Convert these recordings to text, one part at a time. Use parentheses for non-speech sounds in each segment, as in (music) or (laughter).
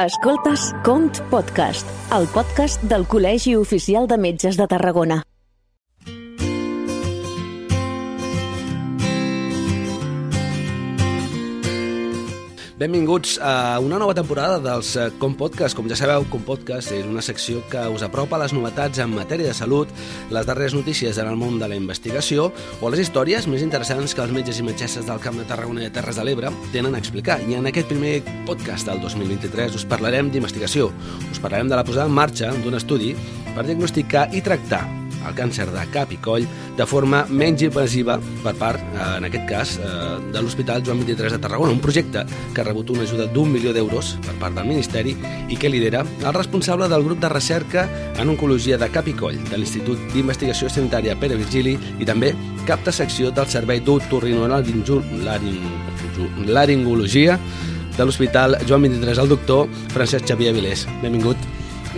Escoltes Cont Podcast, el podcast del Col·legi Oficial de Metges de Tarragona. Benvinguts a una nova temporada dels eh, Com Podcast. Com ja sabeu, Com Podcast és una secció que us apropa les novetats en matèria de salut, les darreres notícies en el món de la investigació o les històries més interessants que els metges i metgesses del Camp de Tarragona i de Terres de l'Ebre tenen a explicar. I en aquest primer podcast del 2023 us parlarem d'investigació. Us parlarem de la posada en marxa d'un estudi per diagnosticar i tractar el càncer de cap i coll de forma menys invasiva per part, eh, en aquest cas, eh, de l'Hospital Joan 23 de Tarragona, un projecte que ha rebut una ajuda d'un milió d'euros per part del Ministeri i que lidera el responsable del grup de recerca en Oncologia de Cap i Coll de l'Institut d'Investigació Sanitària Pere Virgili i també cap de secció del Servei d'Otorrinolaringologia de l'Hospital Joan 23, el doctor Francesc Xavier Vilés. Benvingut.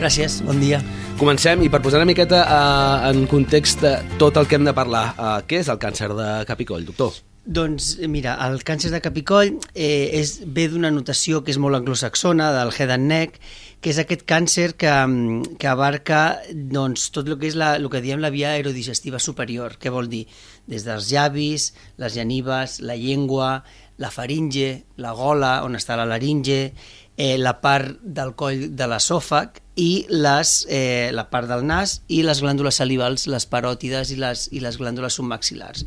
Gràcies, bon dia. Comencem i per posar una miqueta uh, en context uh, tot el que hem de parlar. Uh, què és el càncer de cap i coll, doctor? Doncs mira, el càncer de cap i coll eh, és, ve d'una notació que és molt anglosaxona, del head and neck, que és aquest càncer que, que abarca doncs, tot el que és la, el que diem la via aerodigestiva superior. Què vol dir? Des dels llavis, les genives, la llengua, la faringe, la gola, on està la laringe, eh, la part del coll de l'esòfag i les, eh, la part del nas i les glàndules salivals, les paròtides i les, i les glàndules submaxilars.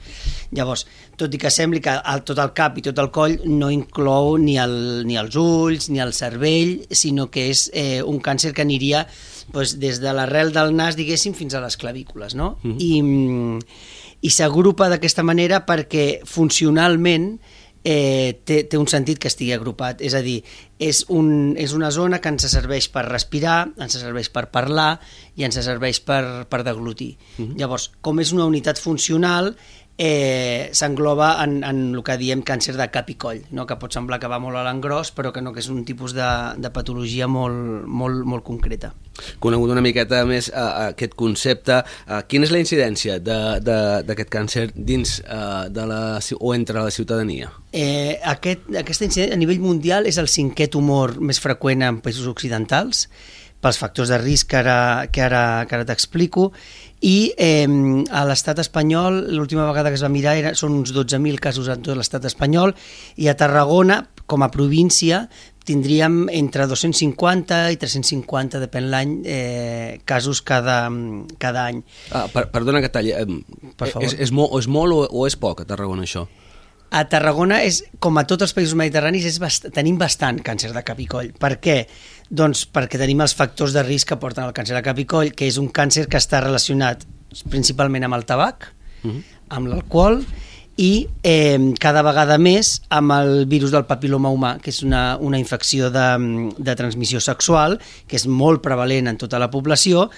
Llavors, tot i que sembli que el, tot el cap i tot el coll no inclou ni, el, ni els ulls ni el cervell, sinó que és eh, un càncer que aniria doncs, des de l'arrel del nas, diguéssim, fins a les clavícules, no? Mm -hmm. I, i s'agrupa d'aquesta manera perquè funcionalment eh, té, té un sentit que estigui agrupat, és a dir, és, un, és una zona que ens serveix per respirar, ens serveix per parlar i ens serveix per, per deglutir. Uh -huh. Llavors, com és una unitat funcional, eh, s'engloba en, en el que diem càncer de cap i coll, no? que pot semblar que va molt a l'engròs, però que no, que és un tipus de, de patologia molt, molt, molt concreta. Conegut una miqueta més uh, aquest concepte, uh, quina és la incidència d'aquest càncer dins uh, de la, o entre la ciutadania? Eh, aquest, aquesta incidència a nivell mundial és el cinquè tumor més freqüent en països occidentals, pels factors de risc que ara, que ara, que ara t'explico, i eh, a l'estat espanyol, l'última vegada que es va mirar, era, són uns 12.000 casos en tot l'estat espanyol, i a Tarragona, com a província, tindríem entre 250 i 350, depèn l'any, eh, casos cada, cada any. Ah, per, perdona que talli. Eh, per favor. És, és, mo, és molt o, o és poc a Tarragona, això? A Tarragona, és, com a tots els països mediterranis, és bast tenim bastant càncer de cap i coll. Per què? Doncs perquè tenim els factors de risc que porten al càncer de cap i coll, que és un càncer que està relacionat principalment amb el tabac, uh -huh. amb l'alcohol, i eh, cada vegada més amb el virus del papiloma humà, que és una, una infecció de, de transmissió sexual, que és molt prevalent en tota la població,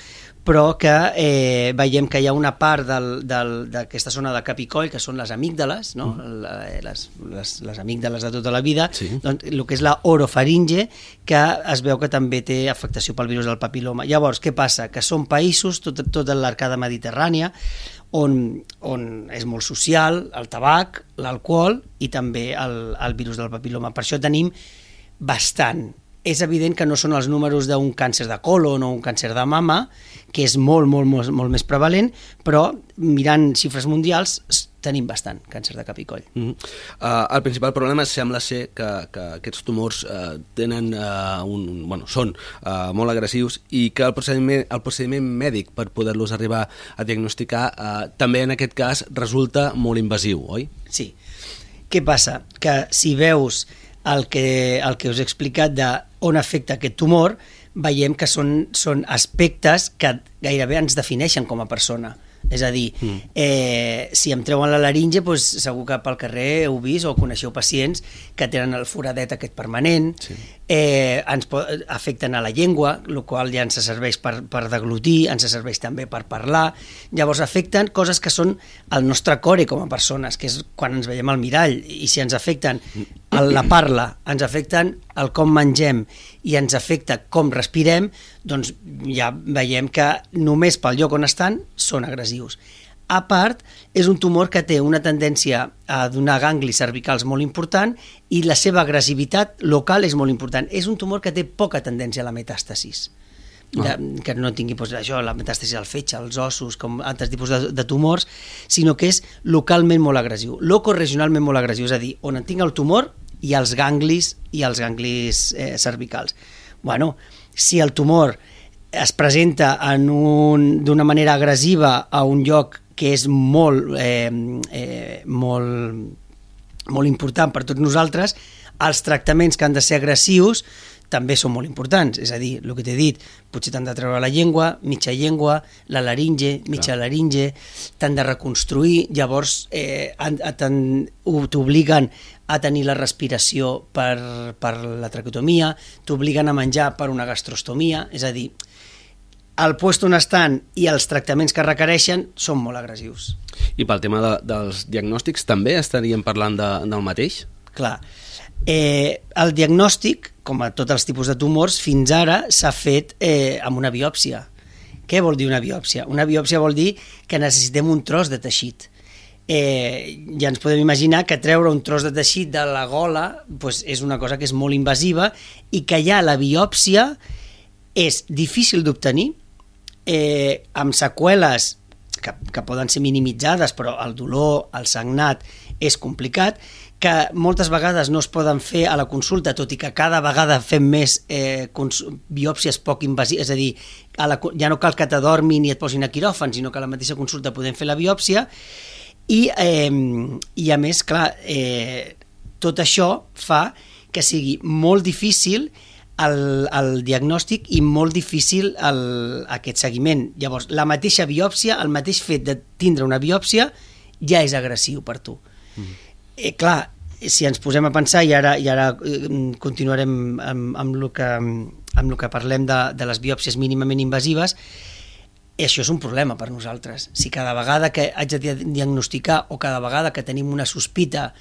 però que eh, veiem que hi ha una part d'aquesta zona de cap i coll, que són les amígdales, no? Mm. les, les, les amígdales de tota la vida, sí. doncs, el que és la orofaringe, que es veu que també té afectació pel virus del papiloma. Llavors, què passa? Que són països, tot, tota l'arcada mediterrània, on, on és molt social el tabac, l'alcohol i també el, el virus del papiloma. Per això tenim bastant és evident que no són els números d'un càncer de colon o un càncer de mama, que és molt, molt, molt, molt més prevalent, però mirant xifres mundials tenim bastant càncer de cap i coll. Mm -hmm. uh, el principal problema sembla ser que, que aquests tumors uh, tenen uh, un, bueno, són uh, molt agressius i que el procediment, el procediment mèdic per poder-los arribar a diagnosticar uh, també en aquest cas resulta molt invasiu, oi? Sí. Què passa? Que si veus el que, el que us he explicat de on afecta aquest tumor, veiem que són, són aspectes que gairebé ens defineixen com a persona. És a dir, mm. eh, si em treuen la laringe, doncs segur que pel carrer heu vist o coneixeu pacients que tenen el foradet aquest permanent, sí. eh, ens afecten a la llengua, el qual ja ens serveix per, per deglutir, ens serveix també per parlar, llavors afecten coses que són el nostre core com a persones, que és quan ens veiem al mirall, i si ens afecten la parla, ens afecten el com mengem i ens afecta com respirem, doncs ja veiem que només pel lloc on estan són agressius. A part, és un tumor que té una tendència a donar ganglis cervicals molt important i la seva agressivitat local és molt important. És un tumor que té poca tendència a la metàstasis. De, Ah. que no tingui doncs, això, la metàstasi al fetge, als ossos, com altres tipus de, de tumors, sinó que és localment molt agressiu, locoregionalment molt agressiu, és a dir, on en tinc el tumor i els ganglis i els ganglis eh, cervicals. Bueno, si el tumor es presenta en un- d'una manera agressiva a un lloc que és molt, eh, eh, molt, molt important per tots nosaltres, els tractaments que han de ser agressius també són molt importants, és a dir, el que t'he dit, potser t'han de treure la llengua, mitja llengua, la laringe, mitja Clar. laringe, t'han de reconstruir, llavors eh, t'obliguen a tenir la respiració per, per la traqueotomia, t'obliguen a menjar per una gastrostomia, és a dir, el puesto on estan i els tractaments que requereixen són molt agressius. I pel tema de, dels diagnòstics també estaríem parlant de, del mateix? Clar, eh, el diagnòstic, com a tots els tipus de tumors, fins ara s'ha fet eh, amb una biòpsia. Què vol dir una biòpsia? Una biòpsia vol dir que necessitem un tros de teixit. Eh, ja ens podem imaginar que treure un tros de teixit de la gola pues, és una cosa que és molt invasiva i que ja la biòpsia és difícil d'obtenir, eh, amb seqüeles que, que poden ser minimitzades, però el dolor, el sagnat, és complicat, que moltes vegades no es poden fer a la consulta, tot i que cada vegada fem més eh, biòpsies poc invasives, és a dir, a la, ja no cal que t'adormin ni et posin a quiròfan, sinó que a la mateixa consulta podem fer la biòpsia, i, eh, i a més, clar, eh, tot això fa que sigui molt difícil el, el diagnòstic i molt difícil el, aquest seguiment. Llavors, la mateixa biòpsia, el mateix fet de tindre una biòpsia, ja és agressiu per tu. Mm. Eh, clar, si ens posem a pensar, i ara, i ara eh, continuarem amb, amb, el que, amb el que parlem de, de les biòpsies mínimament invasives, i això és un problema per nosaltres. Si cada vegada que haig de dia- diagnosticar o cada vegada que tenim una sospita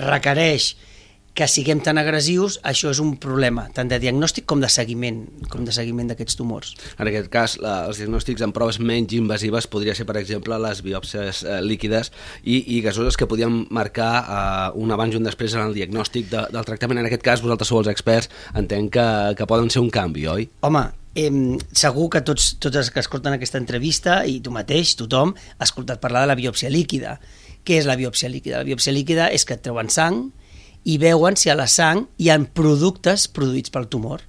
requereix que siguem tan agressius, això és un problema, tant de diagnòstic com de seguiment, com de seguiment d'aquests tumors. En aquest cas, la, els diagnòstics en proves menys invasives podria ser, per exemple, les biòpsies eh, líquides i, i gasoses que podien marcar eh, un abans i un després en el diagnòstic de, del tractament. En aquest cas, vosaltres sou els experts, entenc que, que poden ser un canvi, oi? Home, eh, segur que tots, tots els que escolten aquesta entrevista, i tu mateix, tothom, ha escoltat parlar de la biòpsia líquida. Què és la biòpsia líquida? La biòpsia líquida és que et treuen sang i veuen si a la sang hi ha productes produïts pel tumor.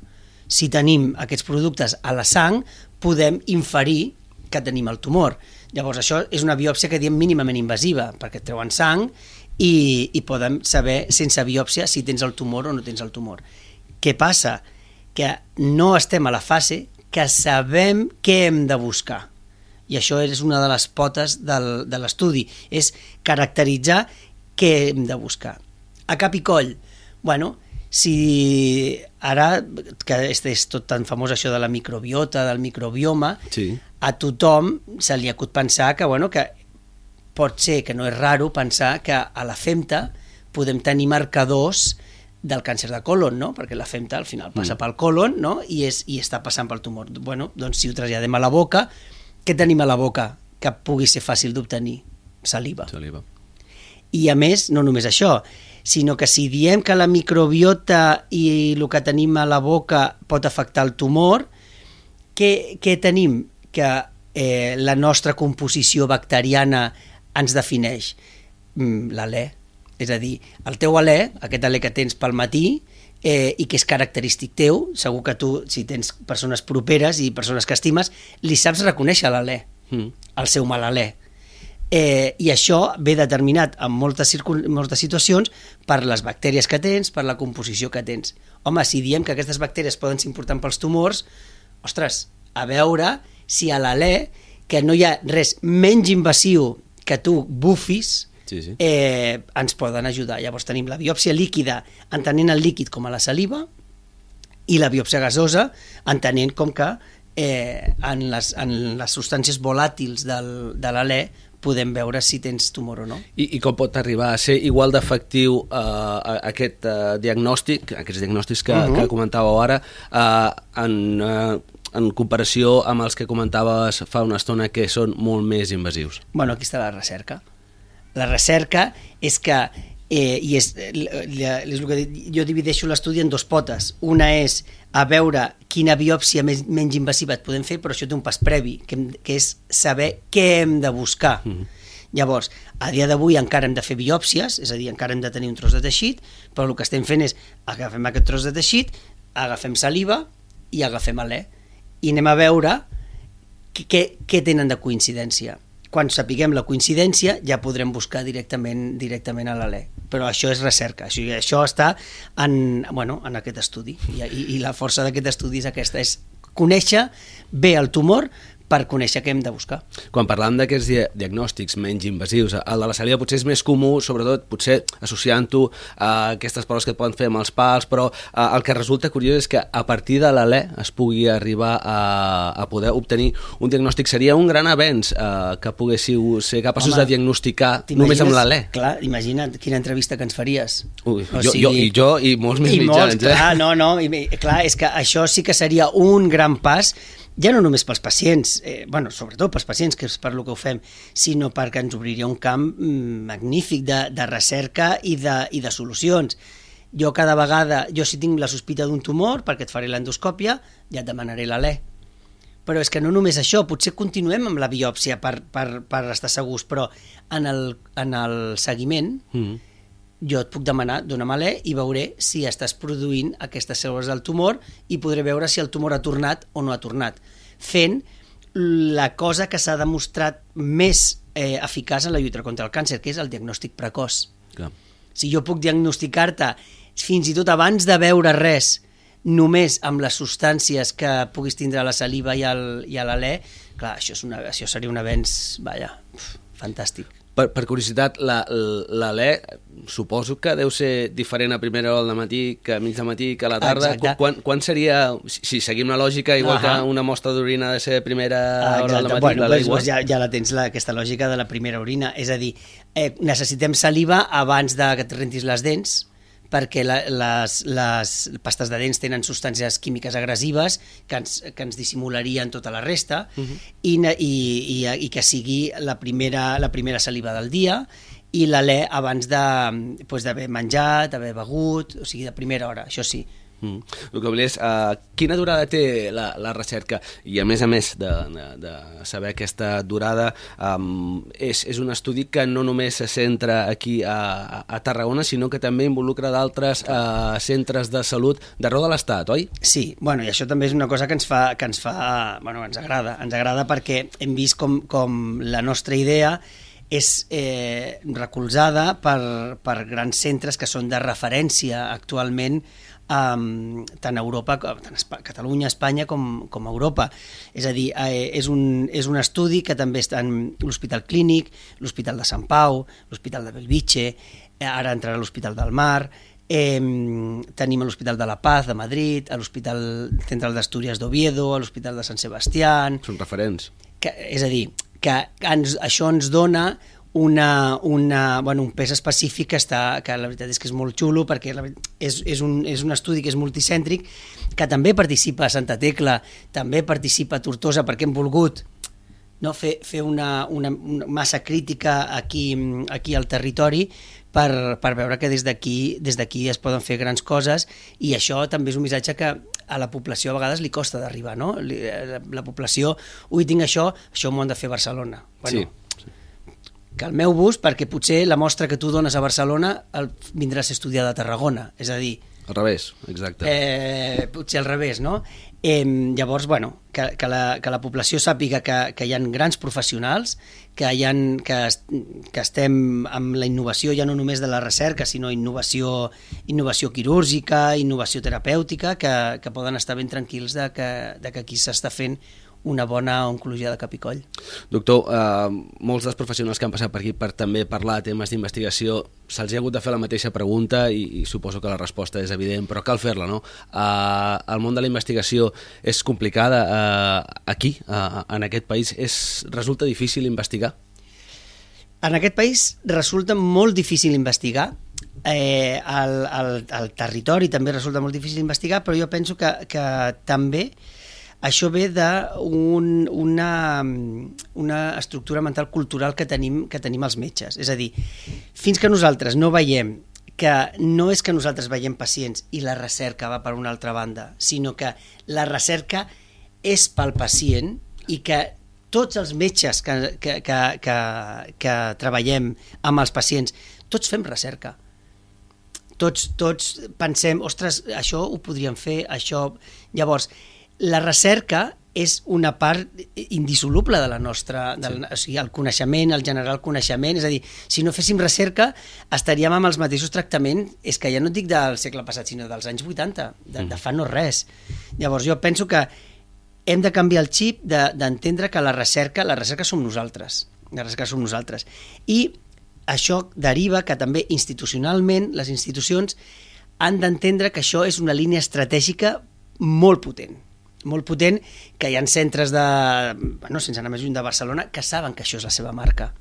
Si tenim aquests productes a la sang, podem inferir que tenim el tumor. Llavors, això és una biòpsia que diem mínimament invasiva, perquè treuen sang i, i podem saber, sense biòpsia, si tens el tumor o no tens el tumor. Què passa? Que no estem a la fase que sabem què hem de buscar. I això és una de les potes del, de l'estudi, és caracteritzar què hem de buscar. A cap i coll, bueno, si ara, que és, és tot tan famós això de la microbiota, del microbioma, Sí. a tothom se li acut pensar que, bueno, que pot ser que no és raro pensar que a la femta podem tenir marcadors del càncer de colon, no? perquè la femta al final passa mm. pel colon no? I, és, i està passant pel tumor. Bueno, doncs si ho traslladem a la boca, què tenim a la boca que pugui ser fàcil d'obtenir? Saliva. Saliva. I a més, no només això, sinó que si diem que la microbiota i el que tenim a la boca pot afectar el tumor, què, què tenim? Que eh, la nostra composició bacteriana ens defineix? Mm, L'alè. És a dir, el teu alè, aquest alè que tens pel matí, eh, i que és característic teu, segur que tu, si tens persones properes i persones que estimes, li saps reconèixer l'alè, Mm. el seu mal alè. Eh, I això ve determinat en moltes, moltes situacions per les bactèries que tens, per la composició que tens. Home, si diem que aquestes bactèries poden ser importants pels tumors, ostres, a veure si a l'alè, que no hi ha res menys invasiu que tu bufis, Sí, sí. eh, ens poden ajudar. Llavors tenim la biòpsia líquida entenent el líquid com a la saliva i la biòpsia gasosa entenent com que eh, en, les, en les substàncies volàtils del, de l'alè podem veure si tens tumor o no. I, I com pot arribar a ser igual d'efectiu eh, aquest eh, diagnòstic, aquests diagnòstics que, uh -huh. que comentàveu ara, eh, en, eh, en comparació amb els que comentaves fa una estona que són molt més invasius? Bueno, aquí està la recerca. La recerca és que eh, i és, és el que jo divideixo l'estudi en dos potes. Una és a veure quina biòpsia més, menys invasiva et podem fer, però això té un pas previ, que, hem, que és saber què hem de buscar. Mm -hmm. Llavors, a dia d'avui encara hem de fer biòpsies, és a dir, encara hem de tenir un tros de teixit, però el que estem fent és agafem aquest tros de teixit, agafem saliva i agafem alè i anem a veure què, què tenen de coincidència quan sapiguem la coincidència ja podrem buscar directament directament a l'ALE. Però això és recerca, això, això està en, bueno, en aquest estudi. I, i, i la força d'aquest estudi és aquesta, és conèixer bé el tumor per conèixer què hem de buscar. Quan parlàvem d'aquests di diagnòstics menys invasius, el de la saliva potser és més comú, sobretot potser associant-ho a aquestes proves que et poden fer amb els pals, però eh, el que resulta curiós és que a partir de l'alè es pugui arribar a, a poder obtenir un diagnòstic. Seria un gran avenç eh, que poguéssiu ser capaços Home, de diagnosticar només amb l'alè. Clar, imagina't quina entrevista que ens faries. Ui, o jo, sigui, jo, I jo i molts més i mitjans. Molts, eh? clar, no, no, i, clar, és que això sí que seria un gran pas ja no només pels pacients, eh, bueno, sobretot pels pacients, que és per lo que ho fem, sinó perquè ens obriria un camp mm, magnífic de, de recerca i de, i de solucions. Jo cada vegada, jo si tinc la sospita d'un tumor, perquè et faré l'endoscòpia, ja et demanaré l'alè. Però és que no només això, potser continuem amb la biòpsia per, per, per estar segurs, però en el, en el seguiment mm jo et puc demanar, dona'm l'E i veuré si estàs produint aquestes cèl·lules del tumor i podré veure si el tumor ha tornat o no ha tornat, fent la cosa que s'ha demostrat més eh, eficaç en la lluita contra el càncer, que és el diagnòstic precoç. Clar. Si jo puc diagnosticar-te fins i tot abans de veure res, només amb les substàncies que puguis tindre a la saliva i, al, i a l'alè, clar, això, és una, això seria un avenç, vaja, fantàstic per, per curiositat, l'alè suposo que deu ser diferent a primera hora del matí que a mig de matí que a la tarda. Exacte. Quan, quan seria, si seguim la lògica, igual uh -huh. que una mostra d'orina ha de ser a primera Exacte. hora del matí, bueno, doncs, doncs ja, ja la tens, la, aquesta lògica de la primera orina. És a dir, eh, necessitem saliva abans de que et rentis les dents, perquè la, les, les pastes de dents tenen substàncies químiques agressives que ens, que ens dissimularien tota la resta uh -huh. i, i, i, i que sigui la primera, la primera saliva del dia i l'alè abans d'haver pues, menjat, d'haver begut, o sigui, de primera hora, això sí. Mm. El que volia és, uh, quina durada té la, la recerca? I a més a més de, de, de saber aquesta durada, um, és, és un estudi que no només se centra aquí a, a Tarragona, sinó que també involucra d'altres uh, centres de salut d'arreu de l'Estat, oi? Sí, bueno, i això també és una cosa que ens fa, que ens fa, bueno, ens agrada, ens agrada perquè hem vist com, com la nostra idea és eh, recolzada per, per grans centres que són de referència actualment um, tant a Europa, tant a Catalunya, Espanya com, com a Europa. És a dir, eh, és, un, és un estudi que també està en l'Hospital Clínic, l'Hospital de Sant Pau, l'Hospital de Belvitge, eh, ara entrarà a l'Hospital del Mar, eh, tenim a l'Hospital de la Paz de Madrid, a l'Hospital Central d'Astúries d'Oviedo, a l'Hospital de Sant Sebastián... Són referents. Que, és a dir, que ens, això ens dona una, una, bueno, un pes específic que, està, que la veritat és que és molt xulo perquè la, és, és, un, és un estudi que és multicèntric que també participa a Santa Tecla, també participa a Tortosa perquè hem volgut no, fer, fer una, una, una massa crítica aquí, aquí al territori per, per veure que des d'aquí des d'aquí es poden fer grans coses i això també és un missatge que a la població a vegades li costa d'arribar, no? La, la població, ui, tinc això, això m'ho han de fer a Barcelona. Bueno, sí calmeu-vos perquè potser la mostra que tu dones a Barcelona el, vindrà a ser estudiada a Tarragona, és a dir... Al revés, exacte. Eh, potser al revés, no? Eh, llavors, bueno, que, que, la, que la població sàpiga que, que hi ha grans professionals, que, hi ha, que, que estem amb la innovació ja no només de la recerca, sinó innovació, innovació quirúrgica, innovació terapèutica, que, que poden estar ben tranquils de que, de que aquí s'està fent una bona oncologia de cap i coll. Doctor, eh, molts dels professionals que han passat per aquí per també parlar de temes d'investigació se'ls ha hagut de fer la mateixa pregunta i, i suposo que la resposta és evident, però cal fer-la, no? Eh, el món de la investigació és complicada eh, aquí, eh, en aquest país. És, resulta difícil investigar? En aquest país resulta molt difícil investigar, eh, el, el, el territori també resulta molt difícil investigar, però jo penso que, que també això ve d'una un, una estructura mental cultural que tenim, que tenim els metges. És a dir, fins que nosaltres no veiem que no és que nosaltres veiem pacients i la recerca va per una altra banda, sinó que la recerca és pel pacient i que tots els metges que, que, que, que, que treballem amb els pacients, tots fem recerca. Tots, tots pensem, ostres, això ho podríem fer, això... Llavors, la recerca és una part indissoluble de la nostra, del, sí. o sigui, el coneixement, el generar el coneixement, és a dir, si no féssim recerca estaríem amb els mateixos tractaments, és que ja no et dic del segle passat, sinó dels anys 80, de, mm. de fa no res. Llavors jo penso que hem de canviar el xip d'entendre de, que la recerca, la recerca som nosaltres, la recerca som nosaltres. I això deriva que també institucionalment les institucions han d'entendre que això és una línia estratègica molt potent molt potent, que hi ha centres de, bueno, sense anar més lluny de Barcelona, que saben que això és la seva marca.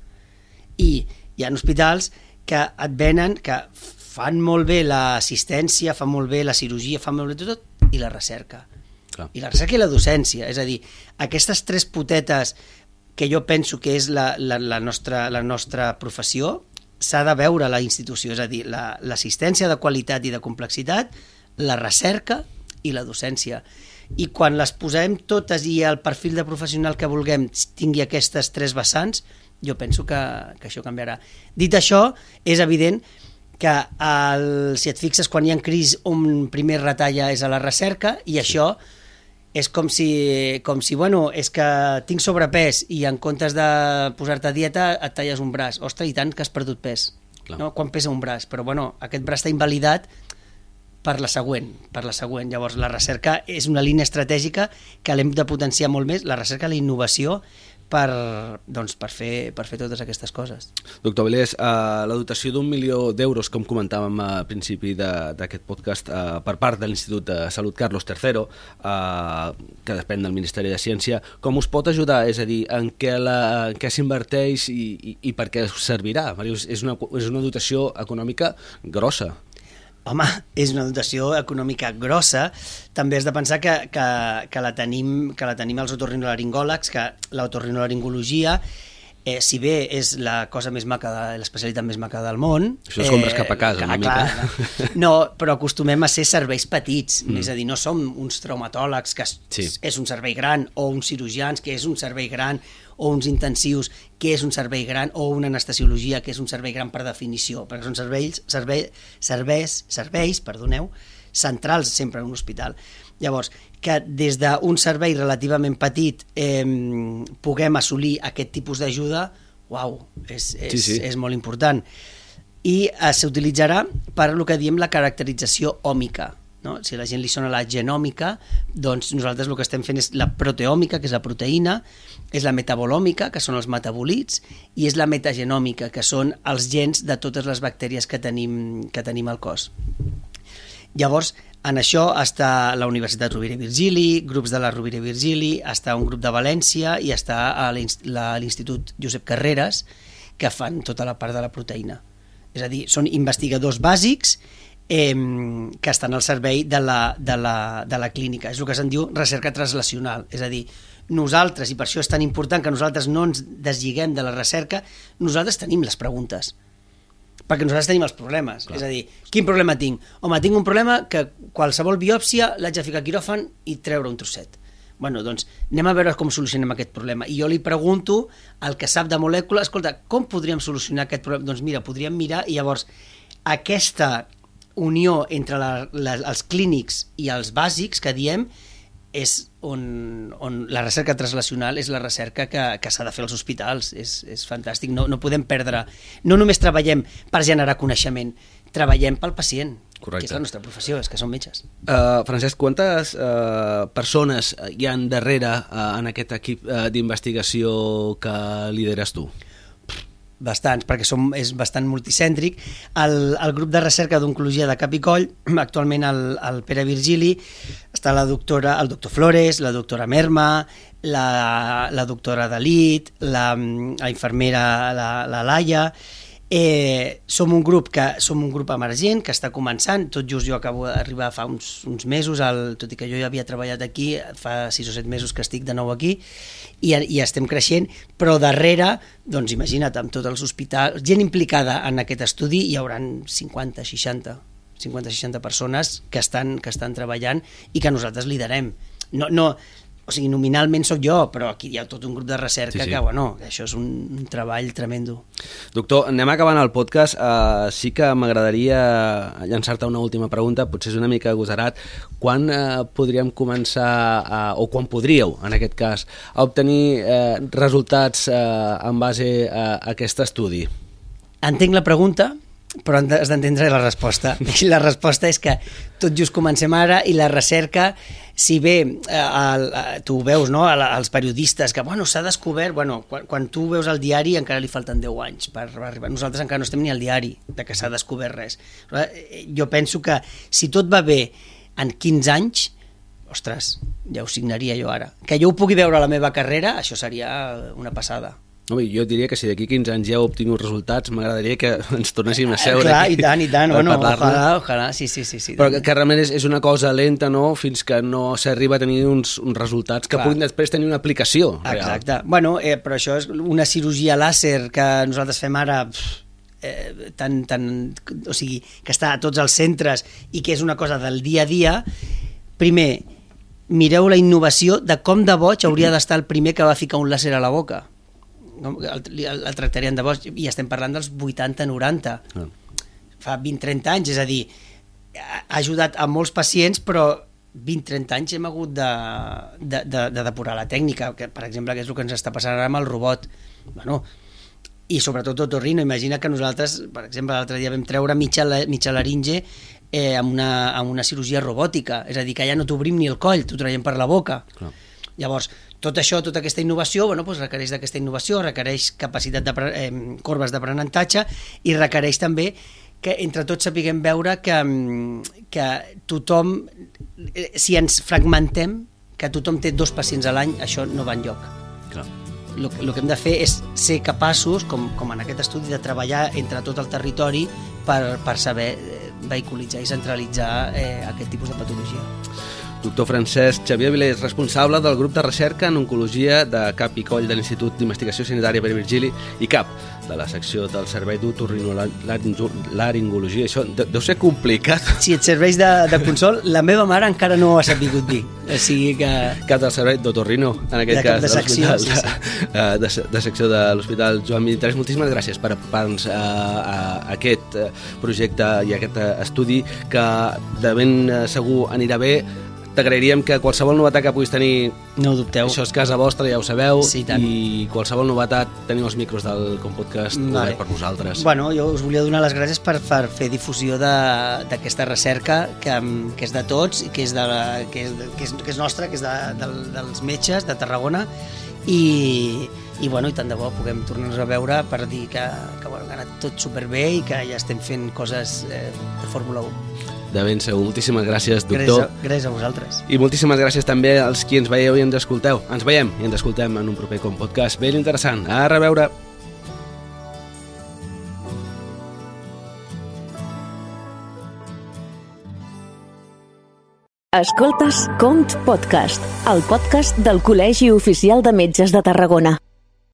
I hi ha hospitals que et venen, que fan molt bé l'assistència, fan molt bé la cirurgia, fan molt bé tot, i la recerca. Clar. I la recerca i la docència. És a dir, aquestes tres potetes que jo penso que és la, la, la, nostra, la nostra professió, s'ha de veure la institució, és a dir, l'assistència la, de qualitat i de complexitat, la recerca i la docència i quan les posem totes i el perfil de professional que vulguem tingui aquestes tres vessants, jo penso que, que això canviarà. Dit això, és evident que el, si et fixes quan hi ha crisi un primer retalla és a la recerca i això és com si, com si, bueno, és que tinc sobrepès i en comptes de posar-te a dieta et talles un braç. Ostres, i tant que has perdut pes. Clar. No? Quan pesa un braç? Però bueno, aquest braç està invalidat per la següent, per la següent. Llavors, la recerca és una línia estratègica que l'hem de potenciar molt més, la recerca la innovació per, doncs, per, fer, per fer totes aquestes coses. Doctor Vilés, uh, la dotació d'un milió d'euros, com comentàvem al principi d'aquest podcast, uh, per part de l'Institut de Salut Carlos III, uh, que depèn del Ministeri de Ciència, com us pot ajudar? És a dir, en què, la, en què s'inverteix i, i, i per què servirà? És una, és una dotació econòmica grossa home, és una dotació econòmica grossa, també has de pensar que, que, que, la, tenim, que la tenim els otorrinolaringòlegs, que l'otorrinolaringologia eh, si bé és la cosa més maca, l'especialitat més maca del món... Això és compres eh, cap a casa, una clar, mica. No, però acostumem a ser serveis petits, mm. és a dir, no som uns traumatòlegs, que sí. és un servei gran, o uns cirurgians, que és un servei gran, o uns intensius, que és un servei gran, o una anestesiologia, que és un servei gran per definició, perquè són serveis, servei, serveis, serveis perdoneu, centrals sempre en un hospital. Llavors, que des d'un servei relativament petit eh, puguem assolir aquest tipus d'ajuda, uau, és, és, sí, sí. és molt important. I eh, s'utilitzarà per el que diem la caracterització òmica. No? Si a la gent li sona la genòmica, doncs nosaltres el que estem fent és la proteòmica, que és la proteïna, és la metabolòmica, que són els metabolits, i és la metagenòmica, que són els gens de totes les bactèries que tenim, que tenim al cos. Llavors, en això està la Universitat Rovira i Virgili, grups de la Rovira i Virgili, està un grup de València i està a l'Institut Josep Carreras, que fan tota la part de la proteïna. És a dir, són investigadors bàsics eh, que estan al servei de la, de, la, de la clínica. És el que se'n diu recerca translacional. És a dir, nosaltres, i per això és tan important que nosaltres no ens deslliguen de la recerca, nosaltres tenim les preguntes perquè nosaltres tenim els problemes. Clar. És a dir, quin problema tinc? Home, tinc un problema que qualsevol biòpsia l'haig de ficar quiròfan i treure un trosset. Bueno, doncs anem a veure com solucionem aquest problema. I jo li pregunto al que sap de molècula, escolta, com podríem solucionar aquest problema? Doncs mira, podríem mirar i llavors aquesta unió entre la, la, els clínics i els bàsics que diem és on, on la recerca translacional és la recerca que, que s'ha de fer als hospitals. És, és fantàstic. No, no podem perdre... No només treballem per generar coneixement, treballem pel pacient, Correcte. que és la nostra professió, és que som metges. Uh, Francesc, quantes uh, persones hi han darrere uh, en aquest equip uh, d'investigació que lideres tu? bastants, perquè som, és bastant multicèntric. El, el grup de recerca d'oncologia de Cap i Coll, actualment el, el Pere Virgili, està la doctora, el doctor Flores, la doctora Merma, la, la doctora Dalit, la, la infermera la, la Laia, Eh, som un grup que som un grup emergent que està començant, tot just jo acabo d'arribar fa uns, uns mesos, al, tot i que jo ja havia treballat aquí, fa 6 o 7 mesos que estic de nou aquí, i, i estem creixent, però darrere, doncs imagina't, amb tots els hospitals, gent implicada en aquest estudi, hi haurà 50, 60, 50-60 persones que estan, que estan treballant i que nosaltres liderem. No, no, o sigui, nominalment sóc jo, però aquí hi ha tot un grup de recerca sí, sí. que, bueno, això és un, un treball tremendo. Doctor, anem acabant el podcast. Uh, sí que m'agradaria llançar-te una última pregunta, potser és una mica agosarat. Quan uh, podríem començar, uh, o quan podríeu, en aquest cas, a obtenir uh, resultats uh, en base a aquest estudi? Entenc la pregunta, però has d'entendre la resposta. (laughs) I la resposta és que tot just comencem ara i la recerca, si bé eh, el, eh, tu veus no, els periodistes que bueno, s'ha descobert, bueno, quan, quan tu veus el diari encara li falten 10 anys per arribar. Nosaltres encara no estem ni al diari de que s'ha descobert res. Eh, jo penso que si tot va bé en 15 anys, ostres, ja ho signaria jo ara. Que jo ho pugui veure a la meva carrera, això seria una passada. No, jo diria que si d'aquí 15 anys ja heu obtingut resultats, m'agradaria que ens tornéssim a seure Clar, aquí i tant, i tant, bueno, ojalà, ojalà, sí, sí, sí. sí Però que, que realment és, és una cosa lenta, no?, fins que no s'arriba a tenir uns, uns resultats que Clar. puguin després tenir una aplicació real. Exacte. Bueno, eh, però això és una cirurgia làser que nosaltres fem ara... Pff, eh, tan, tan, o sigui, que està a tots els centres i que és una cosa del dia a dia, primer, mireu la innovació de com de boig hauria d'estar el primer que va ficar un làser a la boca el, el, el tractarien de boig. I estem parlant dels 80-90 ah. fa 20-30 anys és a dir, ha ajudat a molts pacients però 20-30 anys hem hagut de, de, de, de depurar la tècnica que per exemple que és el que ens està passant ara amb el robot. Bueno, i sobretot Otorrino, imagina que nosaltres per exemple l'altre dia vam treure mitja, mitja laringe eh, amb, una, amb una cirurgia robòtica, és a dir que ja no t'obrim ni el coll, t'ho traiem per la boca. Clar. llavors tot això, tota aquesta innovació, bueno, doncs requereix d'aquesta innovació, requereix capacitat de eh, corbes d'aprenentatge i requereix també que entre tots sapiguem veure que, mm, que tothom, eh, si ens fragmentem, que tothom té dos pacients a l'any, això no va enlloc. Clar. El, que hem de fer és ser capaços, com, com en aquest estudi, de treballar entre tot el territori per, per saber eh, vehiculitzar i centralitzar eh, aquest tipus de patologia. Doctor Francesc Xavier Vilés, responsable del grup de recerca en Oncologia de CAP i Coll de l'Institut d'Investigació Sanitària Pere Virgili i CAP de la secció del Servei d'Otorrinolaringologia. Això deu ser complicat. Si et serveix de, de consol, la meva mare encara no ho ha sabut dir. O sigui que... Cap del Servei d'Otorrino, en aquest de, cas. De secció, sí, sí. De, de, de secció de l'Hospital Joan Militares. Moltíssimes gràcies per apropar-nos a, a, aquest projecte i a aquest estudi que de ben segur anirà bé t'agrairíem que qualsevol novetat que puguis tenir... No ho dubteu. Això és casa vostra, ja ho sabeu. Sí, tant. I qualsevol novetat teniu els micros del Compodcast vale. per vosaltres. Bueno, jo us volia donar les gràcies per, per fer difusió d'aquesta recerca que, que és de tots i que és, de la, que és, que és, que és nostra, que és de, de, dels metges de Tarragona i, i, bueno, i tant de bo puguem tornar-nos a veure per dir que, que, bueno, que ha anat tot superbé i que ja estem fent coses eh, de Fórmula 1 de ben segur. Moltíssimes gràcies, doctor. Gràcies, gràcies a vosaltres. I moltíssimes gràcies també als qui ens veieu i ens escolteu. Ens veiem i ens escoltem en un proper com podcast ben interessant. A reveure! Escoltes Cont Podcast, el podcast del Col·legi Oficial de Metges de Tarragona.